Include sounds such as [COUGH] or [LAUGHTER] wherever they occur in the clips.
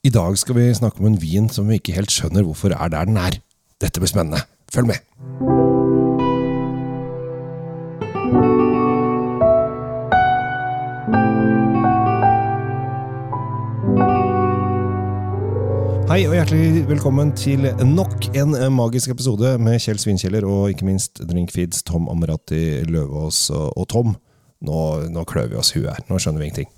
I dag skal vi snakke om en vin som vi ikke helt skjønner hvorfor er der den er. Dette blir spennende. Følg med! Hei og hjertelig velkommen til nok en magisk episode med Kjell Svinkjeller og ikke minst Drinkfeeds Tom Amarati Løvaas og Tom. Nå, nå klør vi oss huet her. Nå skjønner vi ingenting.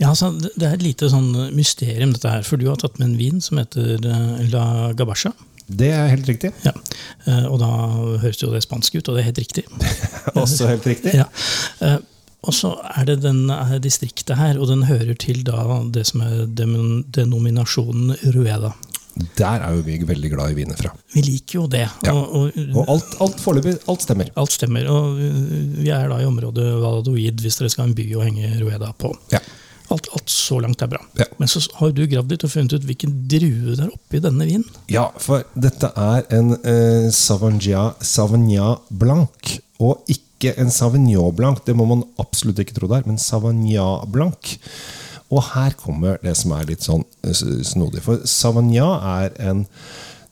Ja, altså, det er et lite sånn mysterium, dette her. For du har tatt med en vin som heter eh, La Gabacha. Det er helt riktig. Ja. Eh, Og da høres jo det spansk ut, og det er helt riktig. [LAUGHS] Også helt riktig. Ja. Eh, Og så er det den distriktet her, og den hører til da det som er denominasjonen Rueda. Der er jo vi veldig glad i viner fra. Vi liker jo det. Ja. Og, og, Og alt, alt foreløpig, alt stemmer. alt stemmer. Og vi er da i området Valladolid, hvis dere skal ha en by å henge Rueda på. Ja. Alt, så langt er bra. Ja. Men så har du gravd litt og funnet ut hvilken drue det er oppi denne vinen. Ja, for dette er en eh, Sauvignon, Sauvignon Blanc, og ikke en Sauvignon Blanc. Det må man absolutt ikke tro det er, men Sauvignon Blanc. Og her kommer det som er litt sånn eh, snodig. For Sauvignon er en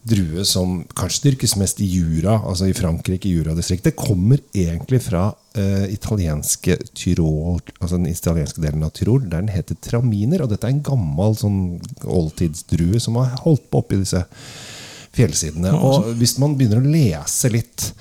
drue som kanskje dyrkes mest i Jura, altså i Frankrike, i Jura-distriktet, Kommer egentlig fra uh, italienske Tyrol, altså den italienske delen av Tyrol, der den heter traminer. Og dette er en gammel sånn oldtidsdrue som har holdt på oppi disse fjellsidene. Og hvis man begynner å lese litt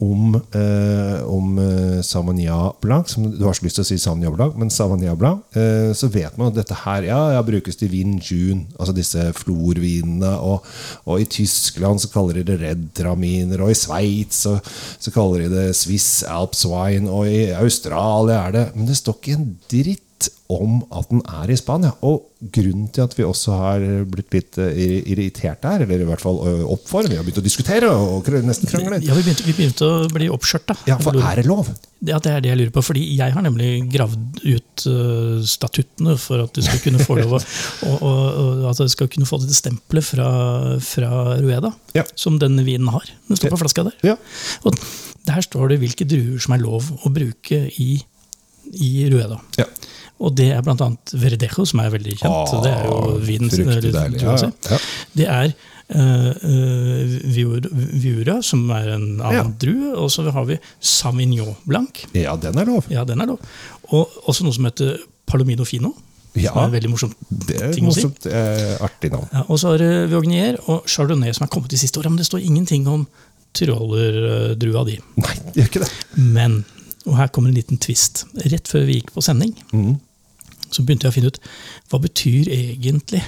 om, eh, om eh, Blanc som Du har så lyst til å si Sauvignon Blanc, men Sauvignon Blanc, eh, så vet man at dette her ja, ja, brukes til vin June, altså disse florvinene. Og, og i Tyskland så kaller de det Red Traminer, og i Sveits så, så kaller de det Swiss Alps Wine, og i Australia er det Men det står ikke en dritt om at den er i Spania. Og grunnen til at vi også har blitt litt eh, irritert der, eller i hvert fall opp for, vi har begynt å diskutere og nesten krangle Ja, vi begynte, vi begynte å bli oppskjørta. Ja, for er det lov? Ja, det er det jeg lurer på. fordi jeg har nemlig gravd ut statuttene for at du skal kunne få lov å og, og, og at du skal kunne få dette stempelet fra, fra Rueda, Ja. som denne vinen har. Den står på flaska der. Ja. Og der står det hvilke druer som er lov å bruke i, i Rueda. ja. Og det er bl.a. Verdejo, som er veldig kjent. Ah, det er jo vinen. Ja, ja. Det er uh, eh, Viura, som er en annen drue. Og så har vi Savignon Blanc. ja, den er lov. Ja, den er lov. Og også noe som heter Palomino Fino. Ja, Som er veldig morsomt det er ting å si. Eh, artig navn. Ja, og så har du Viognier og Chardonnay, som er kommet de siste åra. Men det står ingenting om tyroler-drua di. Nei, det gjør ikke det. Men, og her kommer en liten twist. Rett før vi gikk på sending, mm. så begynte jeg å finne ut hva betyr egentlig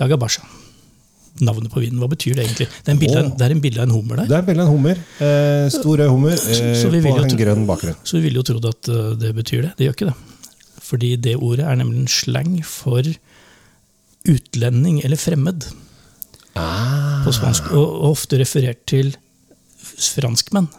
Lagabasha. Navnet på vinen. Hva betyr det egentlig? Det er en bilde, oh. er en bilde av en hummer der. Det er en bilde av en hummer. Eh, stor rød hummer eh, så vi på en tro- grønn bakgrunn. Så vi ville jo trodd at uh, det betyr det. Det gjør ikke det. Fordi det ordet er nemlig en slang for utlending eller fremmed Ah, på spansk. Og, og ofte referert til franskmenn.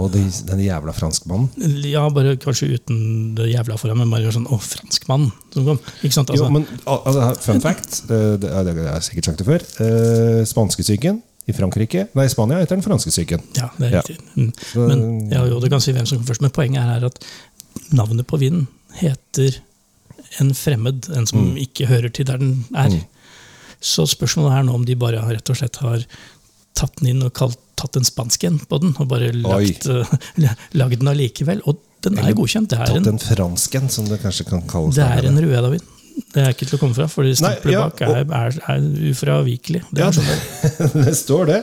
Og de, den jævla franskmannen. Ja, bare kanskje uten det jævla foran, men bare sånn 'Å, franskmannen!' Som kom. Ikke sant? Jo, Altså, men altså, Fun fact, [LAUGHS] eh, det det har jeg sikkert sagt det før. Eh, Spanskesyken i Frankrike, nei, i Spania heter den franskesyken. ja, det er Ja. riktig. Mm. Men ja, jo, det kan si hvem som kom først. Men poenget er at navnet på vinden heter en fremmed, en som Mm. ikke hører til der den er. Så spørsmålet er nå om de bare har, rett og slett har tatt den inn og kalt, tatt en spansk en på den, og bare lagt, eh, [LAUGHS] lagd den allikevel. Og den er Eller godkjent. Det er Tatt en, den fransken, som det kanskje kan kalles. det er en Rueda-vin. Det er ikke til å komme fra, for stempelet ja, bak er, er, er ufravikelig. Det Ja, sånn det. [LAUGHS] det står det.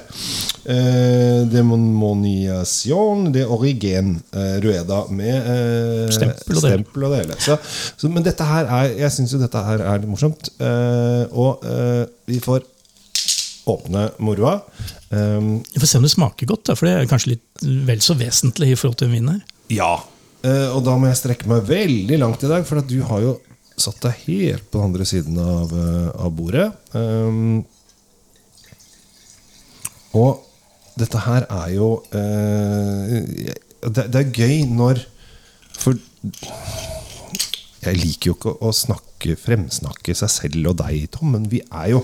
Eh, Demonmoniation de Origen eh, Rueda med eh, Stempel og stempel og det hele. Så, så, men dette her er Jeg syns jo dette her er litt morsomt. Eh, og eh, vi får åpne moroa. Um, Vi får se om det smaker godt, da, for det er kanskje litt vel så vesentlig i forhold til en vin her. ja. Eh, og da må jeg strekke meg veldig langt i dag, for at du har jo satt deg helt på den andre siden av, eh, av bordet. Um, og dette her er jo uh, det, det er gøy når For jeg liker jo ikke å snakke, fremsnakke seg selv og deg, Tom, men vi er jo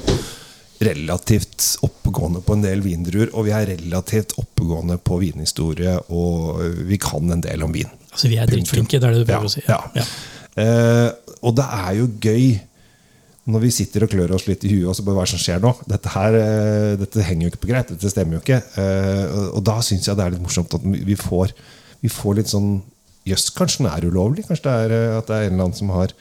relativt oppegående på en del vindruer, og vi er relativt oppegående på vinhistorie, og vi kan en del om vin. Altså, Vi er drittflinke, det er det du prøver å si. Ja. Ja. Uh, og det er jo gøy når vi sitter og klør oss litt i huet og så bare hva som skjer nå? Dette her, uh, dette henger jo ikke på greit. Dette stemmer jo ikke. Uh, og- da syns jeg det er litt morsomt at vi får, vi får litt sånn Jøss, kanskje den er ulovlig? Kanskje det er at det er en eller annen som har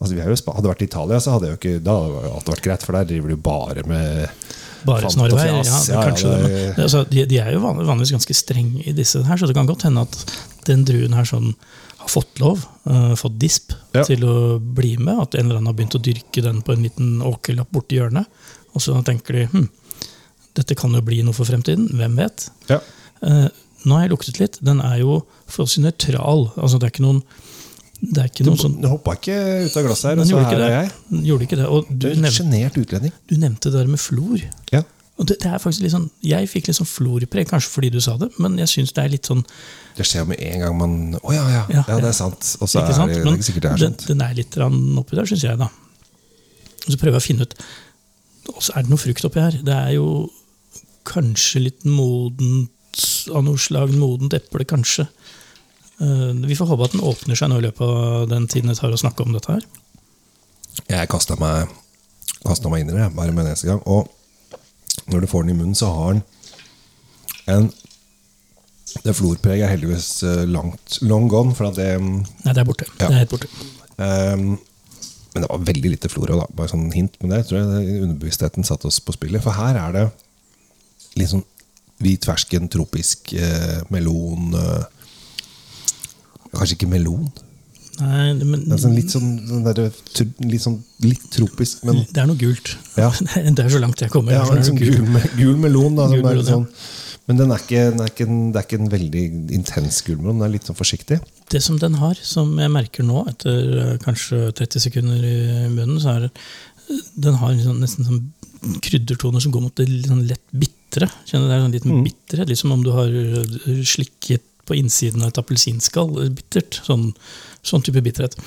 Altså vi jo, i Hadde det vært i Italia, så hadde ikke, da hadde det vært greit, for der driver du bare med Bare snarveier. og snorveier. Ja, det er det, altså, de, de er jo vanligvis ganske strenge i disse her, så det kan godt hende at den druen her sånn har fått lov, uh, fått disp, Ja. til å bli med. At en eller annen har begynt å dyrke den på en liten åkerlapp borti hjørnet. Og så tenker de hm, dette kan jo bli noe for fremtiden. Hvem vet? Ja. Eh, nå har jeg luktet litt. Den er jo forholdsvis nøytral. Altså, det er ikke noen det er ikke Du, noe sånn du hoppa ikke ut av glasset her, Den og så her er jeg. Gjorde ikke det. Og Du du nevnte, utlending. du nevnte det der med flor. Ja. Og det, det er faktisk litt sånn, Jeg fikk litt sånn florpreg, kanskje fordi du sa det, men jeg syns det er litt sånn Det skjer med en gang man Å ja, ja, ja, Ja, det er sant. Og så er sant? det, er ikke sikkert det er den, sant. den er litt oppi der, syns jeg, da. Og så prøver jeg å finne ut Og så er det noe frukt oppi her. Det er jo kanskje litt modent av noe slag. Modent eple, kanskje. Eh, Vi får håpe at den åpner seg nå i løpet av den tiden det tar å snakke om dette her. Jeg kasta meg, kastet meg inn i det bare med en eneste gang. Og når du får den i munnen, så har den en Det florpreget er heldigvis eh, langt long gone. For at det Nei, det er borte. Ja. Det er helt borte. Um, Men det var veldig lite flor òg. Bare sånn hint. Men det tror jeg underbevisstheten satte oss på spillet. For her er det litt sånn hvit fersken, tropisk eh, melon eh, Kanskje ikke melon? Nei, men Det er sånn litt sånn, sånn der, litt, sånn, litt tropisk, men det er noe gult. Ja. [LAUGHS] Det er så langt jeg kommer. Ja, så er sånn gul, gul melon. Da, Gul melon, sånn, men den er ikke, den er ikke, en, det er ikke en veldig intens gul melon. Den er litt sånn forsiktig. Det som den har, som jeg merker nå, etter eh, kanskje 30 sekunder i munnen, så er det den har en sånn, nesten sånn kryddertoner som går mot det litt sånn lett bitre. Kjenner du, Det er en liten Mm. bitterhet, litt som om du har eh, slikket på innsiden av et appelsinskall. eh, Bittert. Sånn, sånn type bitterhet.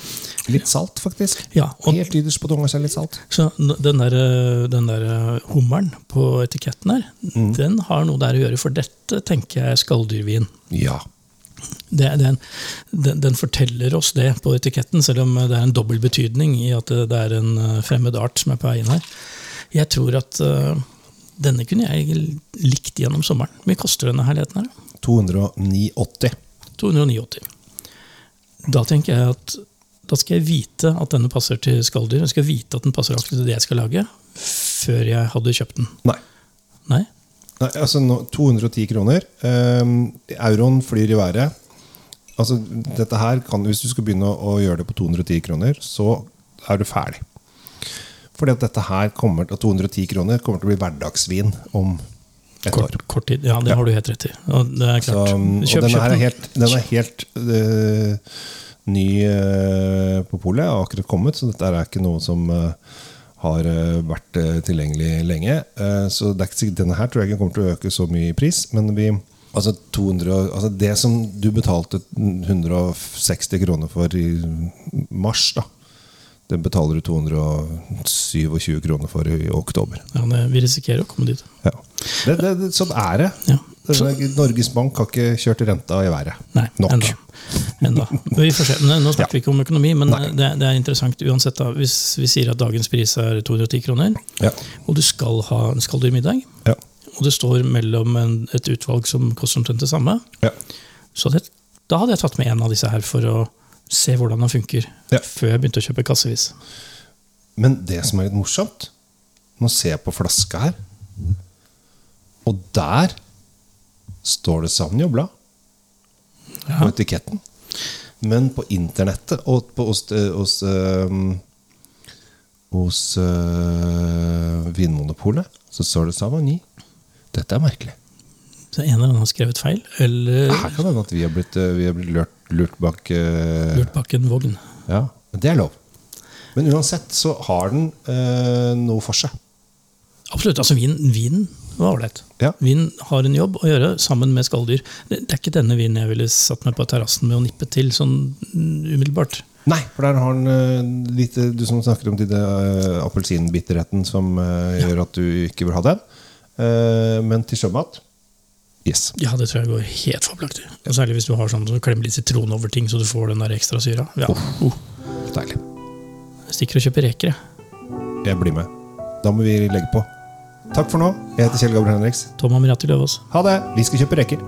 Litt salt, faktisk. Ja, og Helt ytterst på tunga er litt salt. så den der, eh, den der eh, hummeren på etiketten her, Mm. den har noe der å gjøre, for dette tenker jeg er skalldyrvin. Ja. Det, den, den, den forteller oss det på etiketten, selv om det er en dobbel betydning i at det, er en fremmed art som er på vei inn her. Jeg tror at uh, denne kunne jeg likt gjennom sommeren. Hvor mye koster denne herligheten her? 209,80. 289. Da tenker jeg at da skal jeg vite at denne passer til skalldyr. Jeg skal vite at den passer akkurat til det jeg skal lage, før jeg hadde kjøpt den. Nei. Nei? Nei, altså nå, 210 kroner. Ehm, euroen flyr i været. Altså, dette her kan, Hvis du skal begynne å, å gjøre det på 210 kroner, så er du ferdig. Fordi at dette her kommer til 210 kroner kommer til å bli hverdagsvin om. Kort, kort tid. Ja, det har du helt rett i. Og det er Så, og Kjøp, denne kjøp her er den. helt, den er helt uh, ny uh, på polet, har akkurat kommet, så dette er ikke noe som uh, har vært tilgjengelig lenge. Så det er ikke sikkert, denne her tror jeg ikke kommer til å øke så mye i pris, men vi Altså 200, altså det som du betalte 160 kroner for i mars, da, det betaler du 227 kroner for i oktober. Ja, det, vi risikerer å komme dit. Ja. Det, det, det, sånn er det. Ja. Norges Bank har ikke kjørt renta i været. Nei, Nok. enda. enda. Vi. Nå snakker Ja. vi ikke om økonomi, men det, det er interessant uansett. da. Hvis vi sier at dagens pris er 210 kroner, Ja. og du skal ha en skalldyrmiddag, Ja. og det står mellom en, et utvalg som koster omtrent det samme, Ja. så det, da hadde jeg tatt med en av disse her for å se hvordan den funker, Ja. før jeg begynte å kjøpe kassevis. Men det som er litt morsomt Nå ser jeg på flaska her, og der står det Sauvignon på Ja. etiketten. Men på internettet og på, hos, hos, øhm, hos øh, Vinmonopolet så står det Savagny. Dette er merkelig. Så en eller annen har skrevet feil, eller Her kan det hende at vi har blitt, øh, vi har blitt lurt, lurt bak øh, lurt bak en vogn. Ja, det er lov. Men uansett så har den øh, noe for seg. Absolutt. altså Vinen, vinen var ålreit. Ja. Vin har en jobb å gjøre sammen med skalldyr. Det, det er ikke denne vinen jeg ville satt meg på terrassen med å nippe til sånn mm, umiddelbart. Nei, for der har den øh, litt Du som snakker om de øh, appelsinbitterheten som uh, gjør at du ikke vil ha den. Uh, men til sjømat yes. Ja, det tror jeg går helt fabelaktig. Og Særlig hvis du har sånn, så klemmer litt sitron over ting, så du får den der ekstra syra. Ja. Oh. Deilig. Jeg stikker og kjøper reker, jeg. Jeg blir med. Da må vi legge på. Takk for nå. Jeg heter Kjell Gabriel Henriks. Tom Amirati Løvaas. Ha det! Vi skal kjøpe reker.